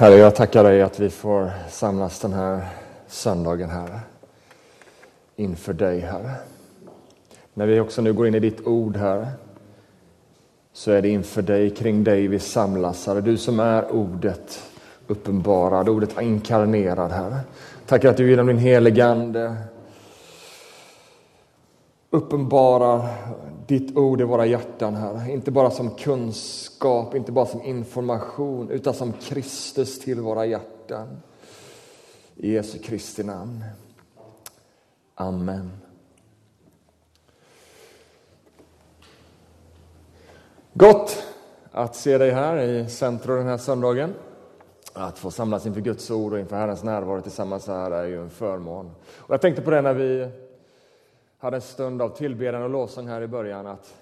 Herre, jag tackar dig att vi får samlas den här söndagen, Herre. Inför dig, Herre. När vi också nu går in i ditt ord, Herre, så är det inför dig, kring dig vi samlas, Herre. Du som är ordet uppenbarad, ordet inkarnerad, Herre. Tackar att du genom din helige Ande uppenbarar ditt ord i våra hjärtan, Herre. Inte bara som kunskap, inte bara som information, utan som Kristus till våra hjärtan. I Jesu Kristi namn. Amen. Gott att se dig här i centrum den här söndagen. Att få samlas inför Guds ord och inför Herrens närvaro tillsammans här är ju en förmån. Och jag tänkte på det när vi hade en stund av tillbedjan och lovsång här i början. Att,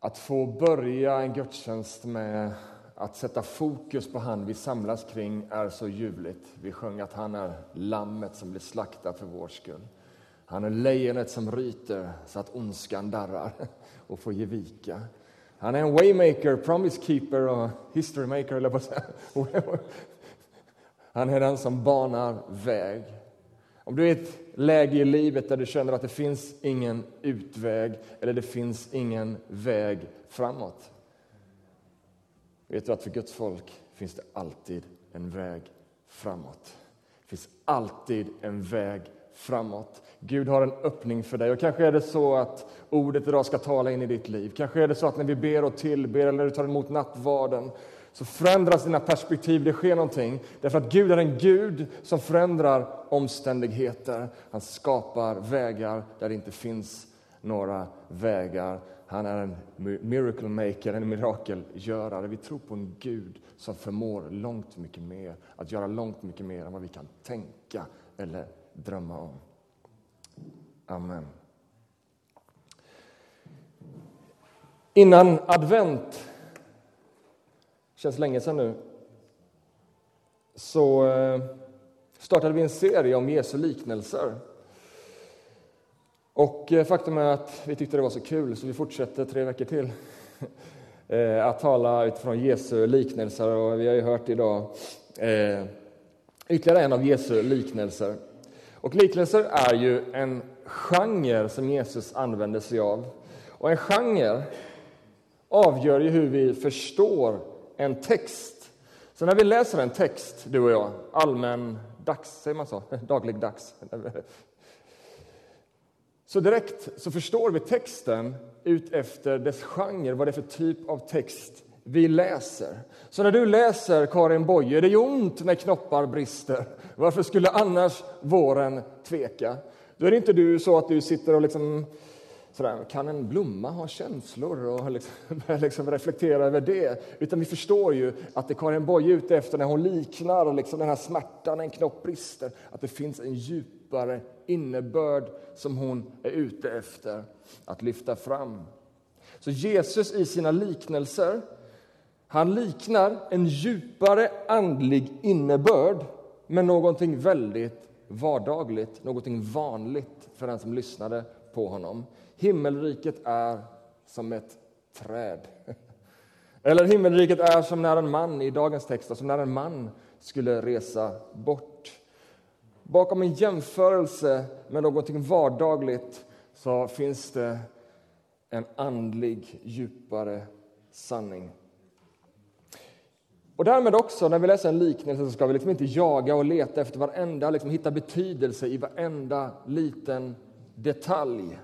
att få börja en gudstjänst med att sätta fokus på han vi samlas kring är så ljuvligt. Vi sjöng att han är lammet som blir slaktat för vår skull. Han är lejonet som ryter så att ondskan darrar och får ge vika. Han är en waymaker, promise keeper och history maker, eller på Han är den som banar väg. Om du är i ett läge i livet där du känner att det finns ingen utväg eller det finns ingen väg framåt. Vet du att för Guds folk finns det alltid en väg framåt. Det finns alltid en väg framåt. Gud har en öppning för dig. Och Kanske är det så att ordet idag ska tala in i ditt liv. Kanske är det så att när vi ber och tillber eller när du tar emot nattvarden så förändras dina perspektiv, det sker någonting. Därför att Gud är en Gud som förändrar omständigheter. Han skapar vägar där det inte finns några vägar. Han är en miracle maker, en mirakelgörare. Vi tror på en Gud som förmår långt mycket mer, att göra långt mycket mer än vad vi kan tänka eller drömma om. Amen. Innan advent, känns länge sedan nu, så eh, startade vi en serie om Jesu liknelser. Och eh, faktum är att vi tyckte det var så kul så vi fortsätter tre veckor till eh, att tala utifrån Jesu liknelser. Och vi har ju hört idag ytterligare en av Jesu liknelser. Och liknelser är ju en genre som Jesus använder sig av. Och en genre avgör ju hur vi förstår en text. Så när vi läser en text, du och jag, allmän dags, säger man så? Dagligdags. Så direkt så förstår vi texten ut efter dess genre, vad det är för typ av text vi läser. Så när du läser Karin Boye, det är ont när knoppar brister. Varför skulle annars våren tveka? Då är det inte du så att du sitter och liksom sådär, kan en blomma ha känslor och liksom, liksom reflektera över det? Utan vi förstår ju att det Karin Boye är ute efter när hon liknar liksom den här smärtan när en knopp brister, att det finns en djupare innebörd som hon är ute efter att lyfta fram. Så Jesus i sina liknelser han liknar en djupare andlig innebörd med någonting väldigt vardagligt, någonting vanligt för den som lyssnade på honom. Himmelriket är som ett träd. Eller himmelriket är som när en man, i dagens text, som när en man skulle resa bort. Bakom en jämförelse med någonting vardagligt så finns det en andlig, djupare sanning. Och därmed också, när vi läser en liknelse så ska vi liksom inte jaga och leta efter varenda, liksom hitta betydelse i varenda liten detalj.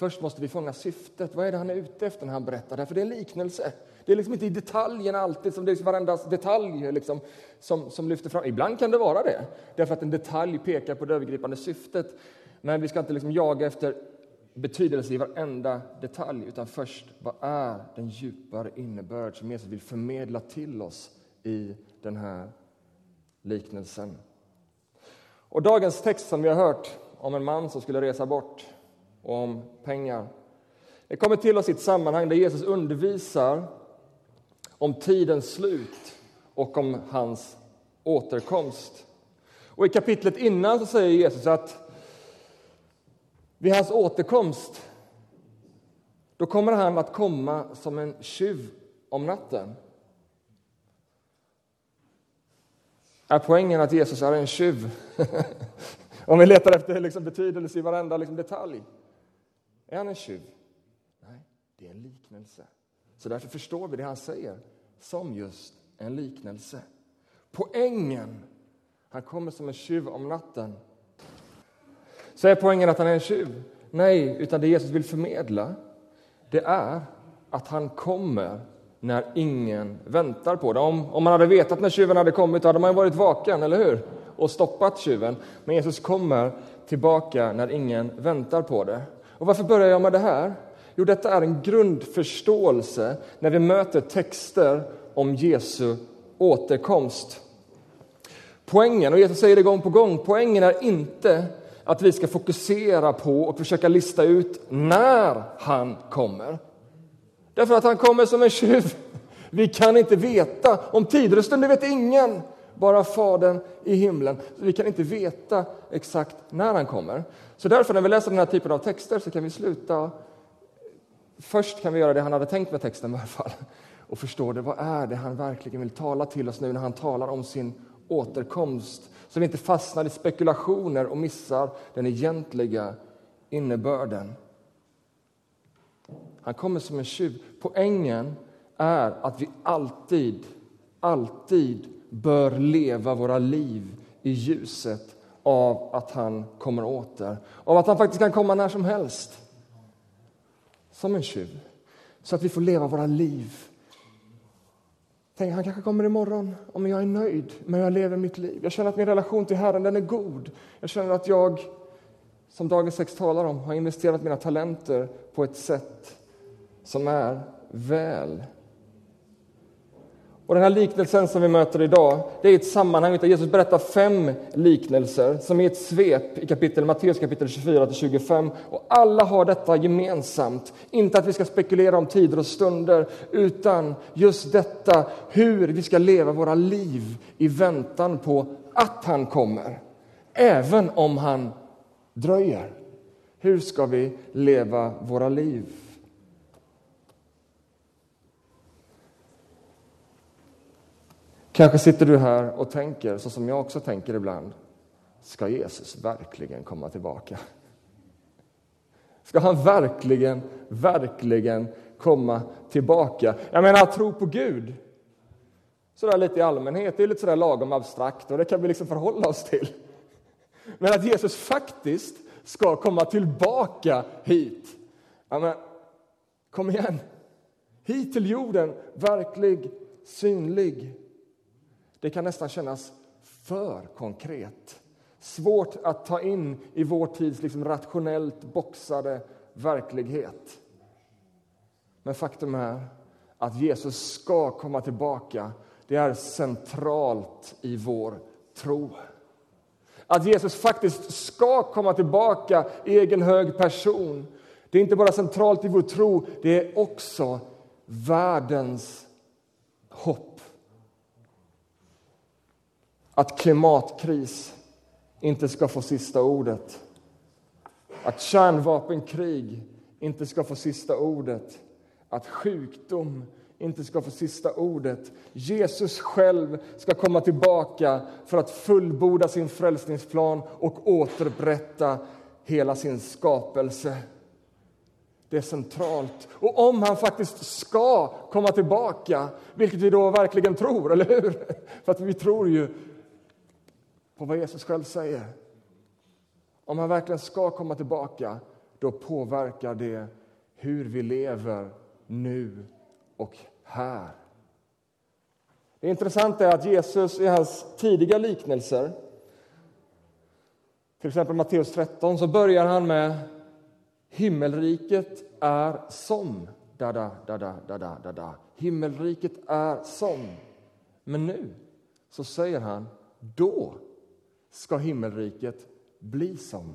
Först måste vi fånga syftet. Vad är det han är ute efter när han berättar? För det är en liknelse. Det är liksom inte i detaljerna alltid, som det är liksom varenda detalj liksom, som, som lyfter fram. Ibland kan det vara det, därför att en detalj pekar på det övergripande syftet. Men vi ska inte liksom jaga efter betydelse i varenda detalj, utan först vad är den djupare innebörd som Jesus vill förmedla till oss i den här liknelsen. Och dagens text som vi har hört om en man som skulle resa bort och om pengar. Det kommer till oss i ett sammanhang där Jesus undervisar om tidens slut och om hans återkomst. Och I kapitlet innan så säger Jesus att vid hans återkomst då kommer han att komma som en tjuv om natten. Är poängen att Jesus är en tjuv? Om vi letar efter liksom betydelse i varenda liksom detalj. Är han en tjuv? Nej, det är en liknelse. Så därför förstår vi det han säger som just en liknelse. Poängen, han kommer som en tjuv om natten. Så är poängen att han är en tjuv? Nej, utan det Jesus vill förmedla det är att han kommer när ingen väntar på det. Om, om man hade vetat när tjuven hade kommit hade man varit vaken, eller hur? Och stoppat tjuven. Men Jesus kommer tillbaka när ingen väntar på det. Och varför börjar jag med det här? Jo, detta är en grundförståelse när vi möter texter om Jesu återkomst. Poängen, och Jesus säger det gång på gång, poängen är inte att vi ska fokusera på och försöka lista ut när han kommer. Därför att han kommer som en tjuv. Vi kan inte veta om tider och stunder vet ingen, bara Fadern i himlen. vi kan inte veta exakt när han kommer. Så därför när vi läser den här typen av texter så kan vi sluta Först kan vi göra det han hade tänkt med texten i alla fall och förstå det. Vad är det han verkligen vill tala till oss nu när han talar om sin återkomst? Så vi inte fastnar i spekulationer och missar den egentliga innebörden. Han kommer som en tjuv. Poängen är att vi alltid, alltid bör leva våra liv i ljuset av att han kommer åter. Av att han faktiskt kan komma när som helst. Som en tjuv. Så att vi får leva våra liv. Tänk, han kanske kommer imorgon, om jag är nöjd men jag lever mitt liv. Jag känner att min relation till Herren den är god. Jag känner att jag, som dagens sex talar om, har investerat mina talenter på ett sätt som är väl. Och den här liknelsen som vi möter idag, det är ett sammanhang där Jesus berättar fem liknelser som är ett svep i kapitel, Matteus kapitel 24-25. Och alla har detta gemensamt. Inte att vi ska spekulera om tider och stunder, utan just detta hur vi ska leva våra liv i väntan på att han kommer. Även om han dröjer. Hur ska vi leva våra liv? Kanske sitter du här och tänker, så som jag också tänker ibland, ska Jesus verkligen komma tillbaka? Ska han verkligen, verkligen komma tillbaka? Jag menar, att tro på Gud, sådär lite i allmänhet, det är lite sådär lagom abstrakt och det kan vi liksom förhålla oss till. Men att Jesus faktiskt ska komma tillbaka hit. Ja, men, kom igen! Hit till jorden, verklig, synlig. Det kan nästan kännas för konkret. Svårt att ta in i vår tids liksom rationellt boxade verklighet. Men faktum är att Jesus ska komma tillbaka. Det är centralt i vår tro. Att Jesus faktiskt ska komma tillbaka i egen hög person. Det är inte bara centralt i vår tro, det är också världens hopp att klimatkris inte ska få sista ordet. Att kärnvapenkrig inte ska få sista ordet. Att sjukdom inte ska få sista ordet. Jesus själv ska komma tillbaka för att fullborda sin frälsningsplan och återupprätta hela sin skapelse. Det är centralt. Och om han faktiskt ska komma tillbaka, vilket vi då verkligen tror, eller hur? För att vi tror ju på vad Jesus själv säger. Om han verkligen ska komma tillbaka, då påverkar det hur vi lever nu och här. Det intressanta är att Jesus i hans tidiga liknelser till exempel Matteus 13 så börjar han med Himmelriket är som... Da, da, da, da, da, da, da. Himmelriket är som... Men nu så säger han då ska himmelriket bli som.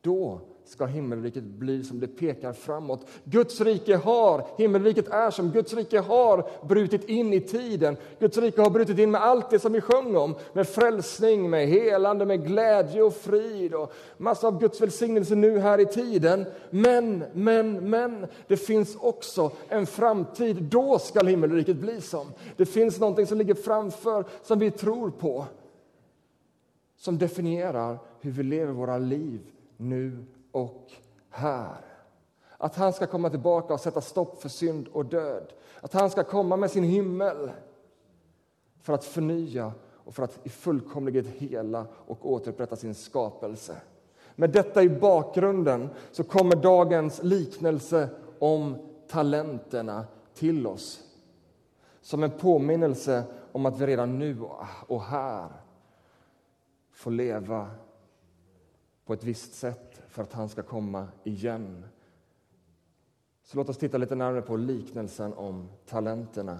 då ska himmelriket bli som det pekar framåt. Guds rike har, himmelriket är som Guds rike har brutit in i tiden. Guds rike har brutit in med allt det som vi sjöng om, med frälsning, med helande, med glädje och frid och massa av Guds välsignelse nu här i tiden. Men, men, men, det finns också en framtid. Då ska himmelriket bli som. Det finns någonting som ligger framför som vi tror på, som definierar hur vi lever våra liv nu och här. Att han ska komma tillbaka och sätta stopp för synd och död. Att han ska komma med sin himmel för att förnya och för att i fullkomlighet hela och återupprätta sin skapelse. Med detta i bakgrunden så kommer dagens liknelse om talenterna till oss som en påminnelse om att vi redan nu och här får leva på ett visst sätt för att han ska komma igen. Så låt oss titta lite närmare på liknelsen om talenterna.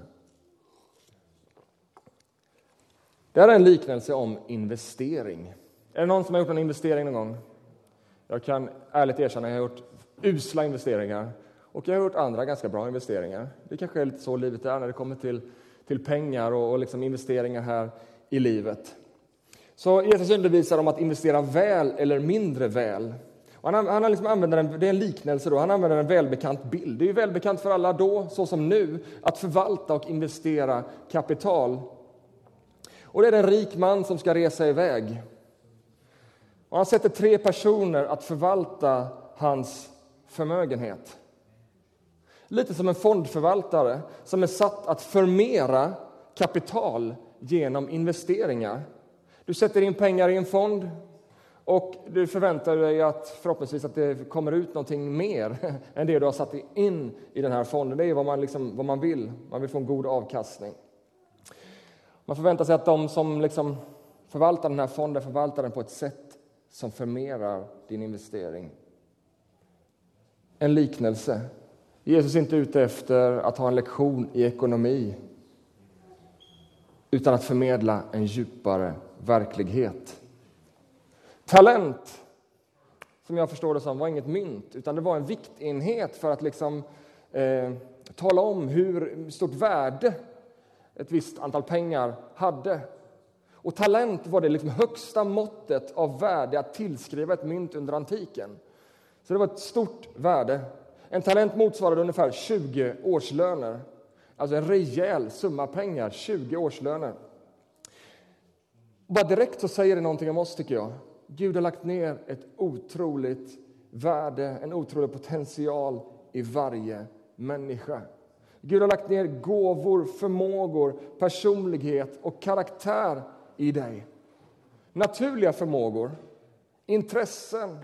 Det här är en liknelse om investering. Är det någon som har gjort en investering någon gång? Jag kan ärligt erkänna att jag har gjort usla investeringar och jag har gjort andra ganska bra investeringar. Det kanske är lite så livet är när det kommer till, till pengar och, och liksom investeringar här i livet. Så Jesus undervisar om att investera väl eller mindre väl. Och han, han liksom använder en, det är en liknelse, då. han använder en välbekant bild. Det är välbekant för alla då, så som nu, att förvalta och investera kapital. Och det är en rik man som ska resa iväg. Och han sätter tre personer att förvalta hans förmögenhet. Lite som en fondförvaltare som är satt att förmera kapital genom investeringar. Du sätter in pengar i en fond och du förväntar dig att förhoppningsvis att det kommer ut någonting mer än det du har satt in i den här fonden. Det är vad man, liksom, vad man vill. Man vill få en god avkastning. Man förväntar sig att de som liksom förvaltar den här fonden förvaltar den på ett sätt som förmerar din investering. En liknelse. Jesus är inte ute efter att ha en lektion i ekonomi utan att förmedla en djupare verklighet. Talent, som jag förstår det som, var inget mynt, utan det var en viktenhet för att liksom, eh, tala om hur stort värde ett visst antal pengar hade. Och talent var det liksom högsta måttet av värde att tillskriva ett mynt under antiken. Så det var ett stort värde. En talent motsvarade ungefär 20 årslöner. Alltså en rejäl summa pengar, 20 årslöner. Bara direkt så säger det någonting om oss, tycker jag. Gud har lagt ner ett otroligt värde, en otrolig potential i varje människa. Gud har lagt ner gåvor, förmågor, personlighet och karaktär i dig. Naturliga förmågor, intressen,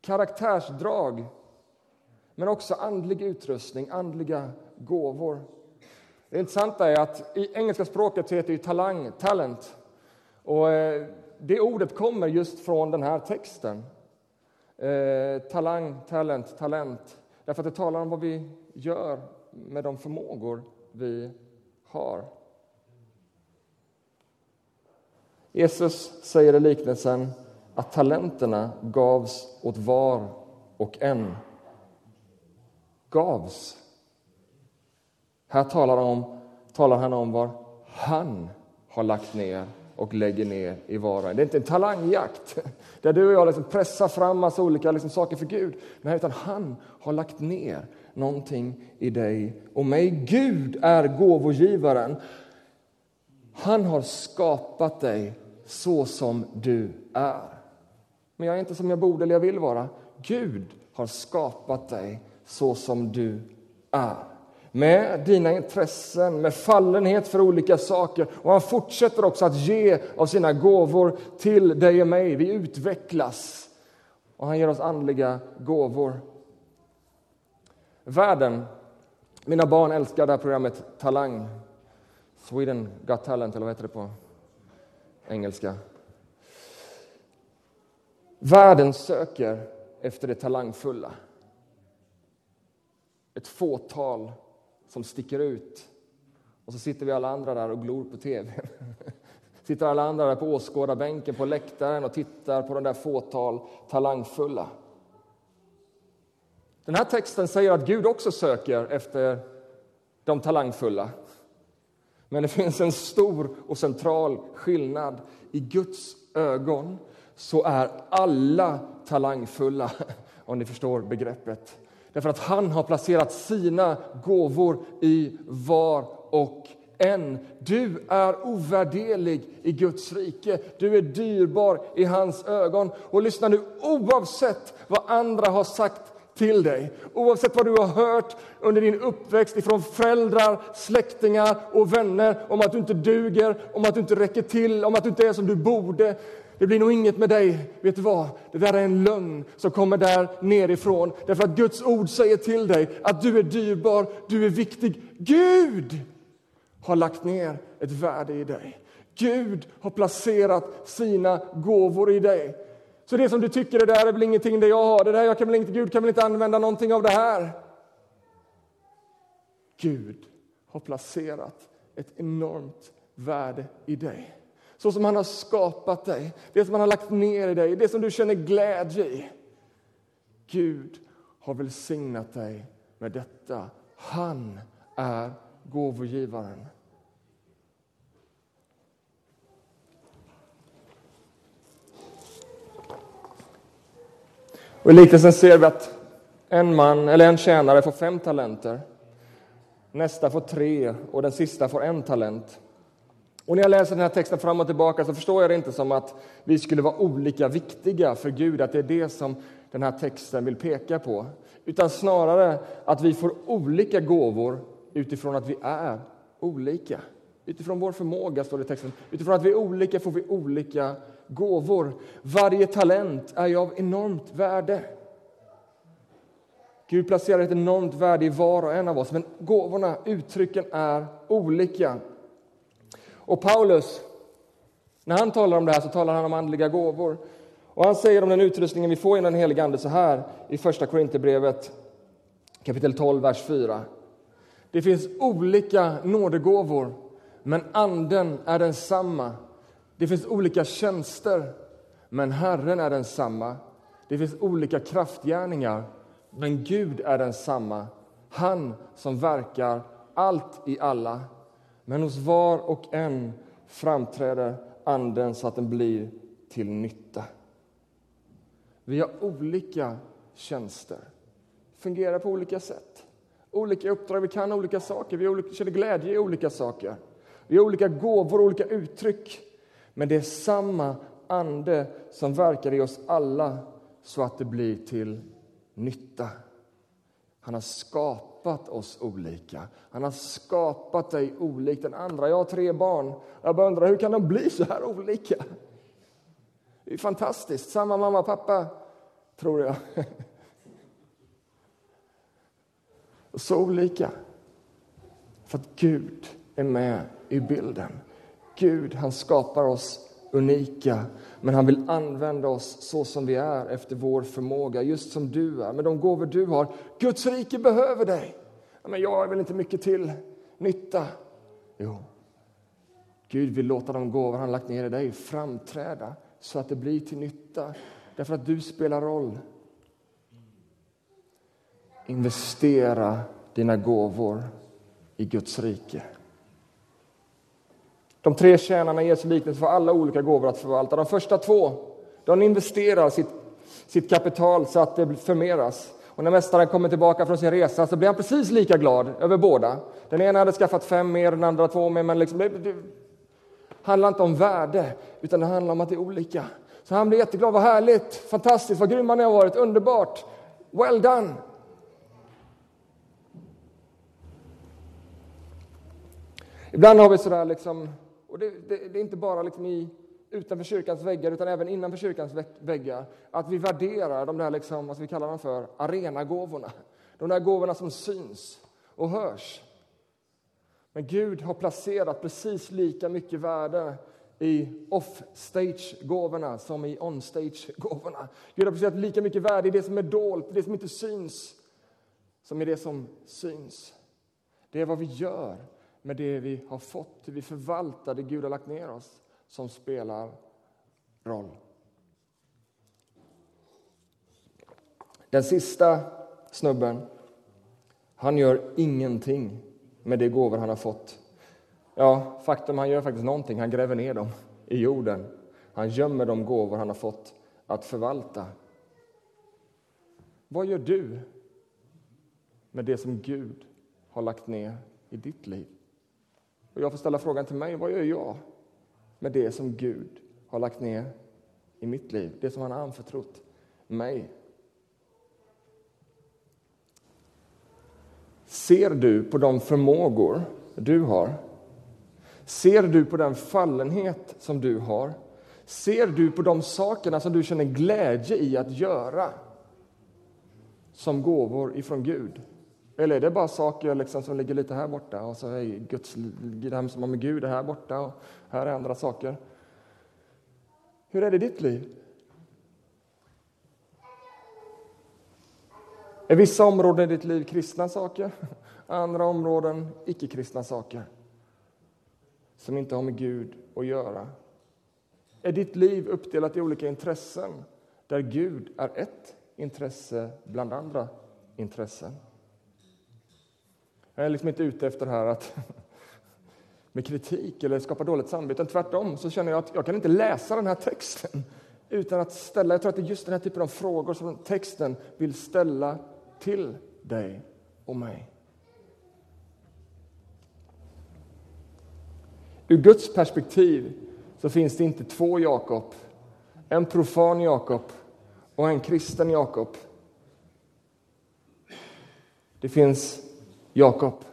karaktärsdrag men också andlig utrustning, andliga gåvor. Det intressanta är att i engelska språket heter det talang, talent. Och eh, det ordet kommer just från den här texten. Eh, talang, talent, talent. Därför att det talar om vad vi gör med de förmågor vi har. Jesus säger i liknelsen att talenterna gavs åt var och en. Gavs. Här talar, om, talar han om vad han har lagt ner och lägger ner i var. Det är inte en talangjakt där du och jag liksom pressar fram massa olika liksom saker för Gud. Nej, utan han har lagt ner någonting i dig och mig. Gud är gåvogivaren. Han har skapat dig så som du är. Men jag är inte som jag borde eller jag vill vara. Gud har skapat dig så som du är med dina intressen, med fallenhet för olika saker. Och han fortsätter också att ge av sina gåvor till dig och mig. Vi utvecklas och han ger oss andliga gåvor. Världen, mina barn älskar det här programmet Talang. Sweden Got Talent, eller vad heter det på engelska? Världen söker efter det talangfulla. Ett fåtal som sticker ut. Och så sitter vi alla andra där och glor på tv. Sitter alla andra där på åskådarbänken på läktaren och tittar på de där fåtal talangfulla. Den här texten säger att Gud också söker efter de talangfulla. Men det finns en stor och central skillnad. I Guds ögon så är alla talangfulla, om ni förstår begreppet. Därför att han har placerat sina gåvor i var och en. Du är ovärderlig i Guds rike. Du är dyrbar i hans ögon. Och lyssna nu, oavsett vad andra har sagt till dig. Oavsett vad du har hört under din uppväxt ifrån föräldrar, släktingar och vänner om att du inte duger, om att du inte räcker till, om att du inte är som du borde. Det blir nog inget med dig. Vet du vad? Det där är en lögn som kommer där nerifrån. Därför att Guds ord säger till dig att du är dyrbar, du är viktig. Gud har lagt ner ett värde i dig. Gud har placerat sina gåvor i dig. Så det som du tycker det där är väl ingenting det jag har, det där jag kan väl inte, Gud kan väl inte använda någonting av det här. Gud har placerat ett enormt värde i dig. Så som han har skapat dig, det som han har lagt ner i dig, det som du känner glädje i. Gud har välsignat dig med detta. Han är gåvogivaren. Och I liknelsen ser vi att en man eller en tjänare får fem talenter. Nästa får tre och den sista får en talent. Och när jag läser den här texten fram och tillbaka så förstår jag det inte som att vi skulle vara olika viktiga för Gud, att det är det som den här texten vill peka på. Utan snarare att vi får olika gåvor utifrån att vi är olika. Utifrån vår förmåga, står det i texten. Utifrån att vi är olika får vi olika gåvor. Varje talent är ju av enormt värde. Gud placerar ett enormt värde i var och en av oss, men gåvorna, uttrycken, är olika. Och Paulus, när han talar om det här så talar han om andliga gåvor. Och han säger om den utrustningen vi får genom den helige Ande så här i Första Korinthierbrevet kapitel 12, vers 4. Det finns olika nådegåvor, men Anden är densamma. Det finns olika tjänster, men Herren är densamma. Det finns olika kraftgärningar, men Gud är densamma. Han som verkar allt i alla. Men hos var och en framträder Anden så att den blir till nytta. Vi har olika tjänster, fungerar på olika sätt. Olika uppdrag, vi kan olika saker, vi olika, känner glädje i olika saker. Vi har olika gåvor, olika uttryck. Men det är samma ande som verkar i oss alla så att det blir till nytta. Han har skapat skapat oss olika. Han har skapat dig olik den andra. Jag har tre barn. Jag bara undrar, hur kan de bli så här olika? Det är fantastiskt. Samma mamma och pappa, tror jag. Så olika. För att Gud är med i bilden. Gud, han skapar oss unika, men han vill använda oss så som vi är efter vår förmåga, just som du är, med de gåvor du har. Guds rike behöver dig. Men jag är väl inte mycket till nytta? Jo, Gud vill låta de gåvor han lagt ner i dig framträda så att det blir till nytta, därför att du spelar roll. Investera dina gåvor i Guds rike. De tre tjänarna ges liknelse för alla olika gåvor att förvalta. De första två de investerar sitt, sitt kapital så att det förmeras. Och när mästaren kommer tillbaka från sin resa så blir han precis lika glad över båda. Den ena hade skaffat fem mer, den andra två mer. Men liksom, det, det handlar inte om värde, utan det handlar om att det är olika. Så han blir jätteglad. Vad härligt, fantastiskt, vad grymma ni har varit, underbart. Well done! Ibland har vi sådär liksom och det, det, det är inte bara liksom i, utanför kyrkans väggar, utan även innanför kyrkans väggar. Att vi värderar de där, liksom, vad vi kallar dem för, arenagåvorna. De där gåvorna som syns och hörs. Men Gud har placerat precis lika mycket värde i off-stage-gåvorna som i on-stage-gåvorna. Gud har placerat lika mycket värde i det som är dolt, det som inte syns, som i det som syns. Det är vad vi gör med det vi har fått, hur vi förvaltar det Gud har lagt ner oss. som spelar roll. Den sista snubben, han gör ingenting med de gåvor han har fått. Ja, faktum, han gör faktiskt någonting. Han gräver ner dem i jorden. Han gömmer de gåvor han har fått att förvalta. Vad gör du med det som Gud har lagt ner i ditt liv? Och jag får ställa frågan till mig, vad gör jag med det som Gud har lagt ner i mitt liv? Det som han har anförtrott mig. Ser du på de förmågor du har? Ser du på den fallenhet som du har? Ser du på de sakerna som du känner glädje i att göra som gåvor ifrån Gud? Eller är det bara saker liksom som ligger lite här borta och så är Guds, det som har med Gud är här borta och här är andra saker? Hur är det i ditt liv? Är vissa områden i ditt liv kristna saker, andra områden icke-kristna saker som inte har med Gud att göra? Är ditt liv uppdelat i olika intressen där Gud är ett intresse bland andra intressen? Jag är liksom inte ute efter det här att med kritik eller skapa dåligt samvete. Tvärtom så känner jag att jag kan inte läsa den här texten utan att ställa, jag tror att det är just den här typen av frågor som texten vill ställa till dig och mig. Ur Guds perspektiv så finns det inte två Jakob. En profan Jakob och en kristen Jakob. Det finns Jakob.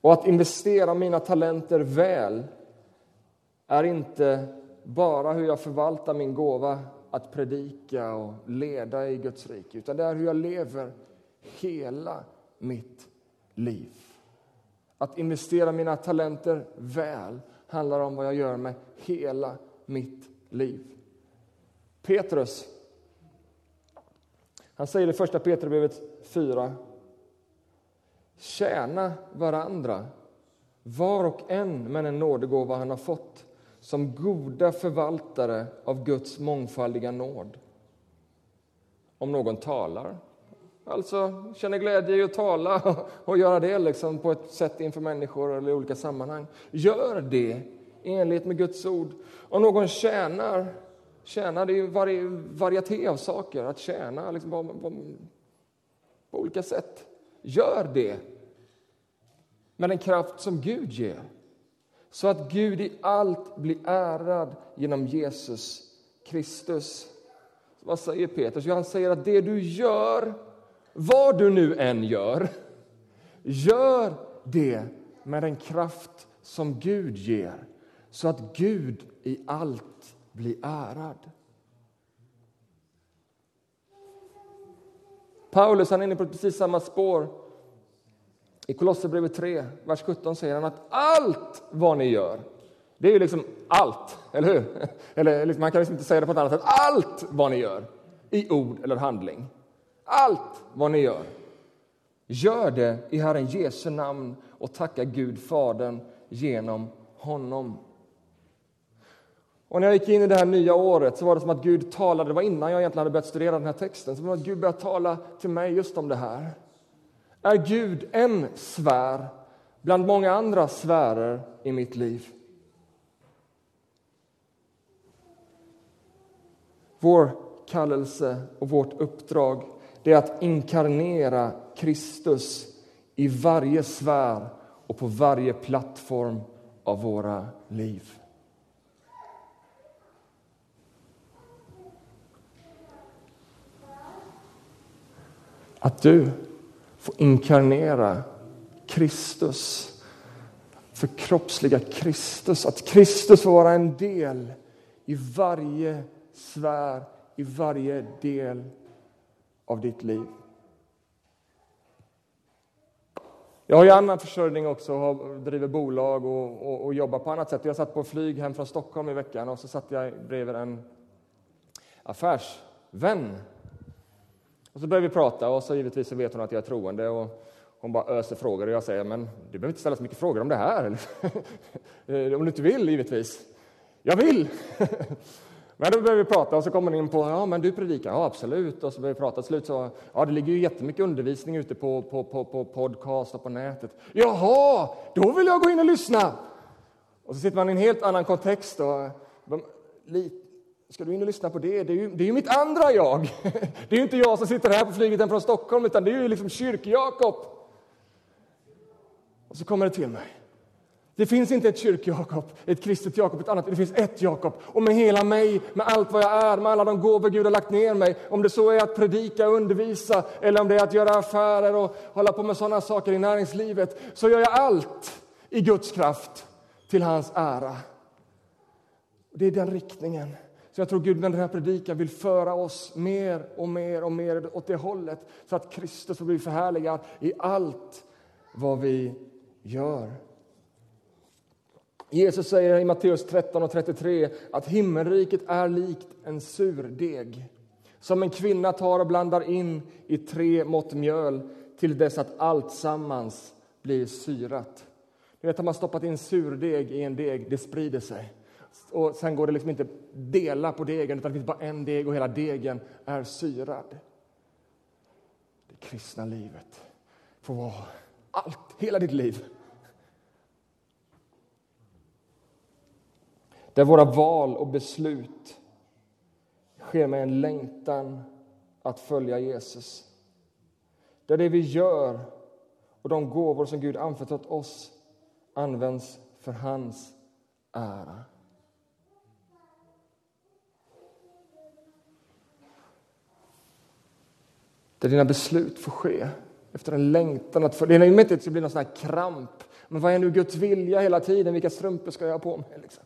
Och att investera mina talenter väl är inte bara hur jag förvaltar min gåva att predika och leda i Guds rike, utan det är hur jag lever hela mitt liv. Att investera mina talenter väl handlar om vad jag gör med hela mitt liv. Petrus, han säger i första Petrusbrevet 4. Tjäna varandra, var och en med den nådegåva han har fått som goda förvaltare av Guds mångfaldiga nåd. Om någon talar, alltså känner glädje i att tala och göra det liksom på ett sätt inför människor eller i olika sammanhang, gör det i enlighet med Guds ord. Om någon tjänar, tjänar det är ju vari, varieté av saker, att tjäna liksom på, på, på olika sätt. Gör det med den kraft som Gud ger så att Gud i allt blir ärad genom Jesus Kristus. Vad säger Petrus? Jo, han säger att det du gör, vad du nu än gör, gör det med den kraft som Gud ger så att Gud i allt blir ärad. Paulus han är inne på precis samma spår. I Kolosserbrevet 3, vers 17 säger han att allt vad ni gör, det är ju liksom allt, eller hur? Eller liksom, man kan liksom inte säga det på ett annat sätt. Allt vad ni gör, i ord eller handling. Allt vad ni gör, gör det i Herren Jesu namn och tacka Gud, Fadern, genom honom. Och när jag gick in i det här nya året så var det som att Gud talade, det var innan jag egentligen hade börjat studera den här texten, så var det att Gud började tala till mig just om det här. Är Gud en sfär bland många andra sfärer i mitt liv? Vår kallelse och vårt uppdrag det är att inkarnera Kristus i varje sfär och på varje plattform av våra liv. Att du får inkarnera Kristus, förkroppsliga Kristus. Att Kristus får vara en del i varje sfär, i varje del av ditt liv. Jag har ju annan försörjning också, och driver bolag och, och, och, jobbar på annat sätt. Jag satt på flyg hem från Stockholm i veckan och så satt jag bredvid en affärsvän och så börjar vi prata och så givetvis så vet hon att jag är troende. Och, hon bara öser frågor och jag säger men du behöver inte ställa så mycket frågor om det här. om du inte vill, givetvis. Jag vill! Men då börjar vi prata och så kommer in på, ja men du predikar, ja absolut. Och så börjar vi prata, till slut så, ja det ligger ju jättemycket undervisning ute på, på, på, på podcast och på nätet. Jaha, då vill jag gå in och lyssna! Och så sitter man i en helt annan kontext och, ska du in och lyssna på det? Det är ju, det är ju mitt andra jag. Det är ju inte jag som sitter här på flyget från Stockholm, utan det är ju liksom kyrk-Jakob. Och så kommer det till mig. Det finns inte ett kyrk-Jakob, ett kristet Jakob, ett annat. Det finns ett Jakob. Och med hela mig, med allt vad jag är, med alla de gåvor Gud har lagt ner mig, om det så är att predika och undervisa, eller om det är att göra affärer och hålla på med sådana saker i näringslivet, så gör jag allt i Guds kraft till hans ära. Det är den riktningen. Så jag tror Gud med den här predikan vill föra oss mer och mer och mer åt det hållet, så att Kristus får bli förhärligad i allt vad vi gör. Jesus säger i Matteus 13 och 33 att himmelriket är likt en surdeg som en kvinna tar och blandar in i tre mått mjöl till dess att allt sammans blir syrat. Du vet, har man stoppat in surdeg i en deg, det sprider sig. Och sen går det liksom inte dela på degen, utan det finns bara en deg och hela degen är syrad. Det kristna livet får vara allt, hela ditt liv. Där våra val och beslut sker med en längtan att följa Jesus. Där det vi gör och de gåvor som Gud anförtrott oss används för hans ära. Där dina beslut får ske efter en längtan att följa. Det är inte att det blir någon sån här kramp. Men vad är nu Guds vilja hela tiden? Vilka strumpor ska jag ha på mig? Liksom.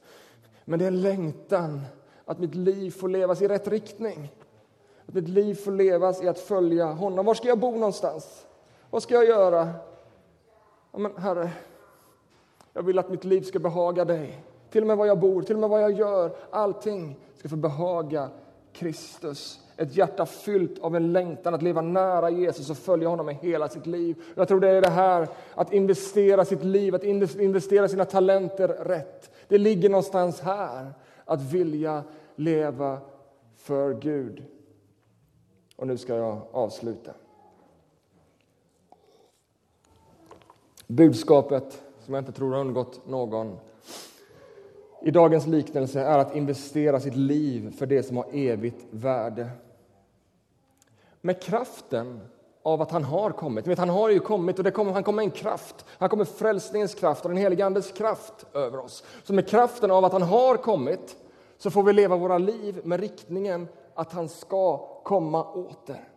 Men det är en längtan att mitt liv får levas i rätt riktning. Att mitt liv får levas i att följa honom. Var ska jag bo någonstans? Vad ska jag göra? Ja, men Herre, jag vill att mitt liv ska behaga dig. Till och med var jag bor, till och med vad jag gör. Allting ska få behaga Kristus. Ett hjärta fyllt av en längtan att leva nära Jesus och följa honom med hela sitt liv. Jag tror det är det här att investera sitt liv, att investera sina talenter rätt. Det ligger någonstans här, att vilja leva för Gud. Och nu ska jag avsluta. Budskapet, som jag inte tror har undgått någon i dagens liknelse är att investera sitt liv för det som har evigt värde. Med kraften av att han har kommit. Vet, han har ju kommit och det kommer, han kommer en kraft. Han kommer frälsningens kraft och den helige Andes kraft över oss. Så med kraften av att han har kommit så får vi leva våra liv med riktningen att han ska komma åter.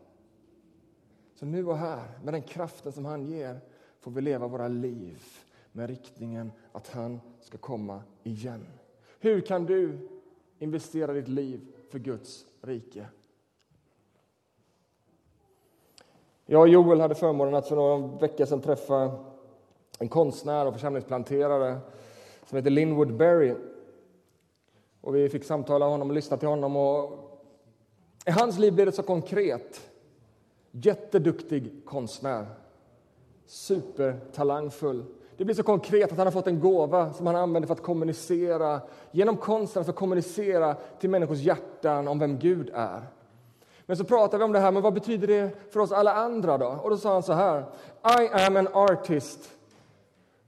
Så nu och här, med den kraften som han ger, får vi leva våra liv med riktningen att han ska komma igen. Hur kan du investera ditt liv för Guds rike? Jag och Joel hade förmånen att för några veckor sedan träffa en konstnär och församlingsplanterare som heter Linwood Berry. Och vi fick samtala med honom och lyssna till honom. Och I hans liv blev det så konkret. Jätteduktig konstnär. Supertalangfull. Det blir så konkret att han har fått en gåva som han använder för att kommunicera, genom konsten för att kommunicera till människors hjärtan om vem Gud är. Men så pratade vi om det här, men vad betyder det för oss alla andra då? Och då sa han så här, I am an artist,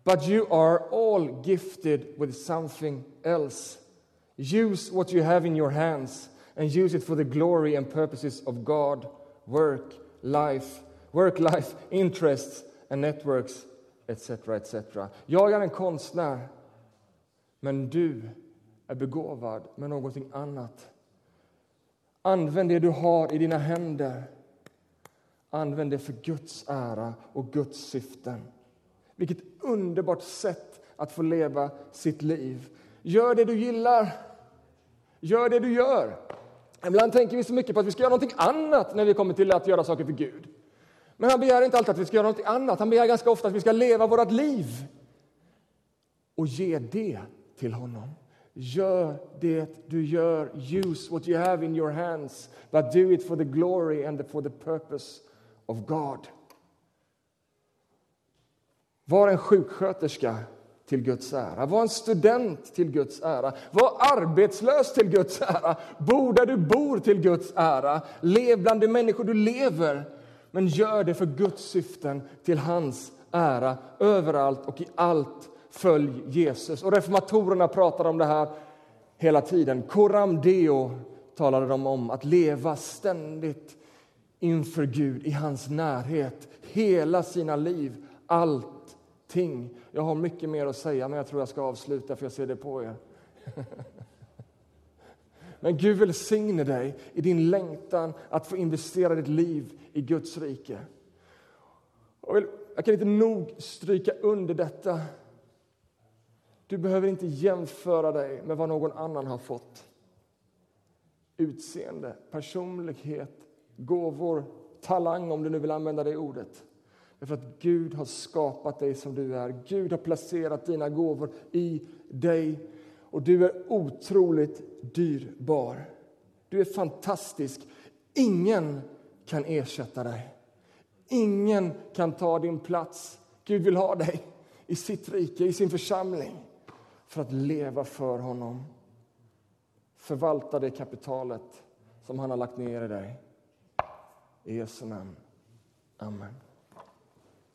but you are all gifted with something else. Use what you have in your hands and use it for the glory and purposes of God, work, life, work, life, interests and networks, etc. etc. Jag är en konstnär, men du är begåvad med någonting annat. Använd det du har i dina händer. Använd det för Guds ära och Guds syften. Vilket underbart sätt att få leva sitt liv. Gör det du gillar. Gör det du gör. Ibland tänker vi så mycket på att vi ska göra någonting annat när vi kommer till att göra saker för Gud. Men han begär inte alltid att vi ska göra någonting annat. Han begär ganska ofta att vi ska leva vårt liv och ge det till honom. Gör det du gör. Use what you have in your hands, but do it for the glory and for the purpose of God. Var en sjuksköterska till Guds ära. Var en student till Guds ära. Var arbetslös till Guds ära. Bo där du bor till Guds ära. Lev bland de människor du lever. Men gör det för Guds syften, till hans ära. Överallt och i allt följ Jesus. Och reformatorerna pratade om det här hela tiden. Coram deo talade de om, att leva ständigt inför Gud, i hans närhet, hela sina liv, allting. Jag har mycket mer att säga, men jag tror jag ska avsluta, för jag ser det på er. Men Gud välsigne dig i din längtan att få investera ditt liv i Guds rike. Jag kan inte nog stryka under detta. Du behöver inte jämföra dig med vad någon annan har fått. Utseende, personlighet, gåvor, talang om du nu vill använda det ordet. Därför att Gud har skapat dig som du är. Gud har placerat dina gåvor i dig. Och du är otroligt dyrbar. Du är fantastisk. Ingen kan ersätta dig. Ingen kan ta din plats. Gud vill ha dig i sitt rike, i sin församling för att leva för honom. Förvalta det kapitalet som han har lagt ner i dig. I Jesu namn. Amen.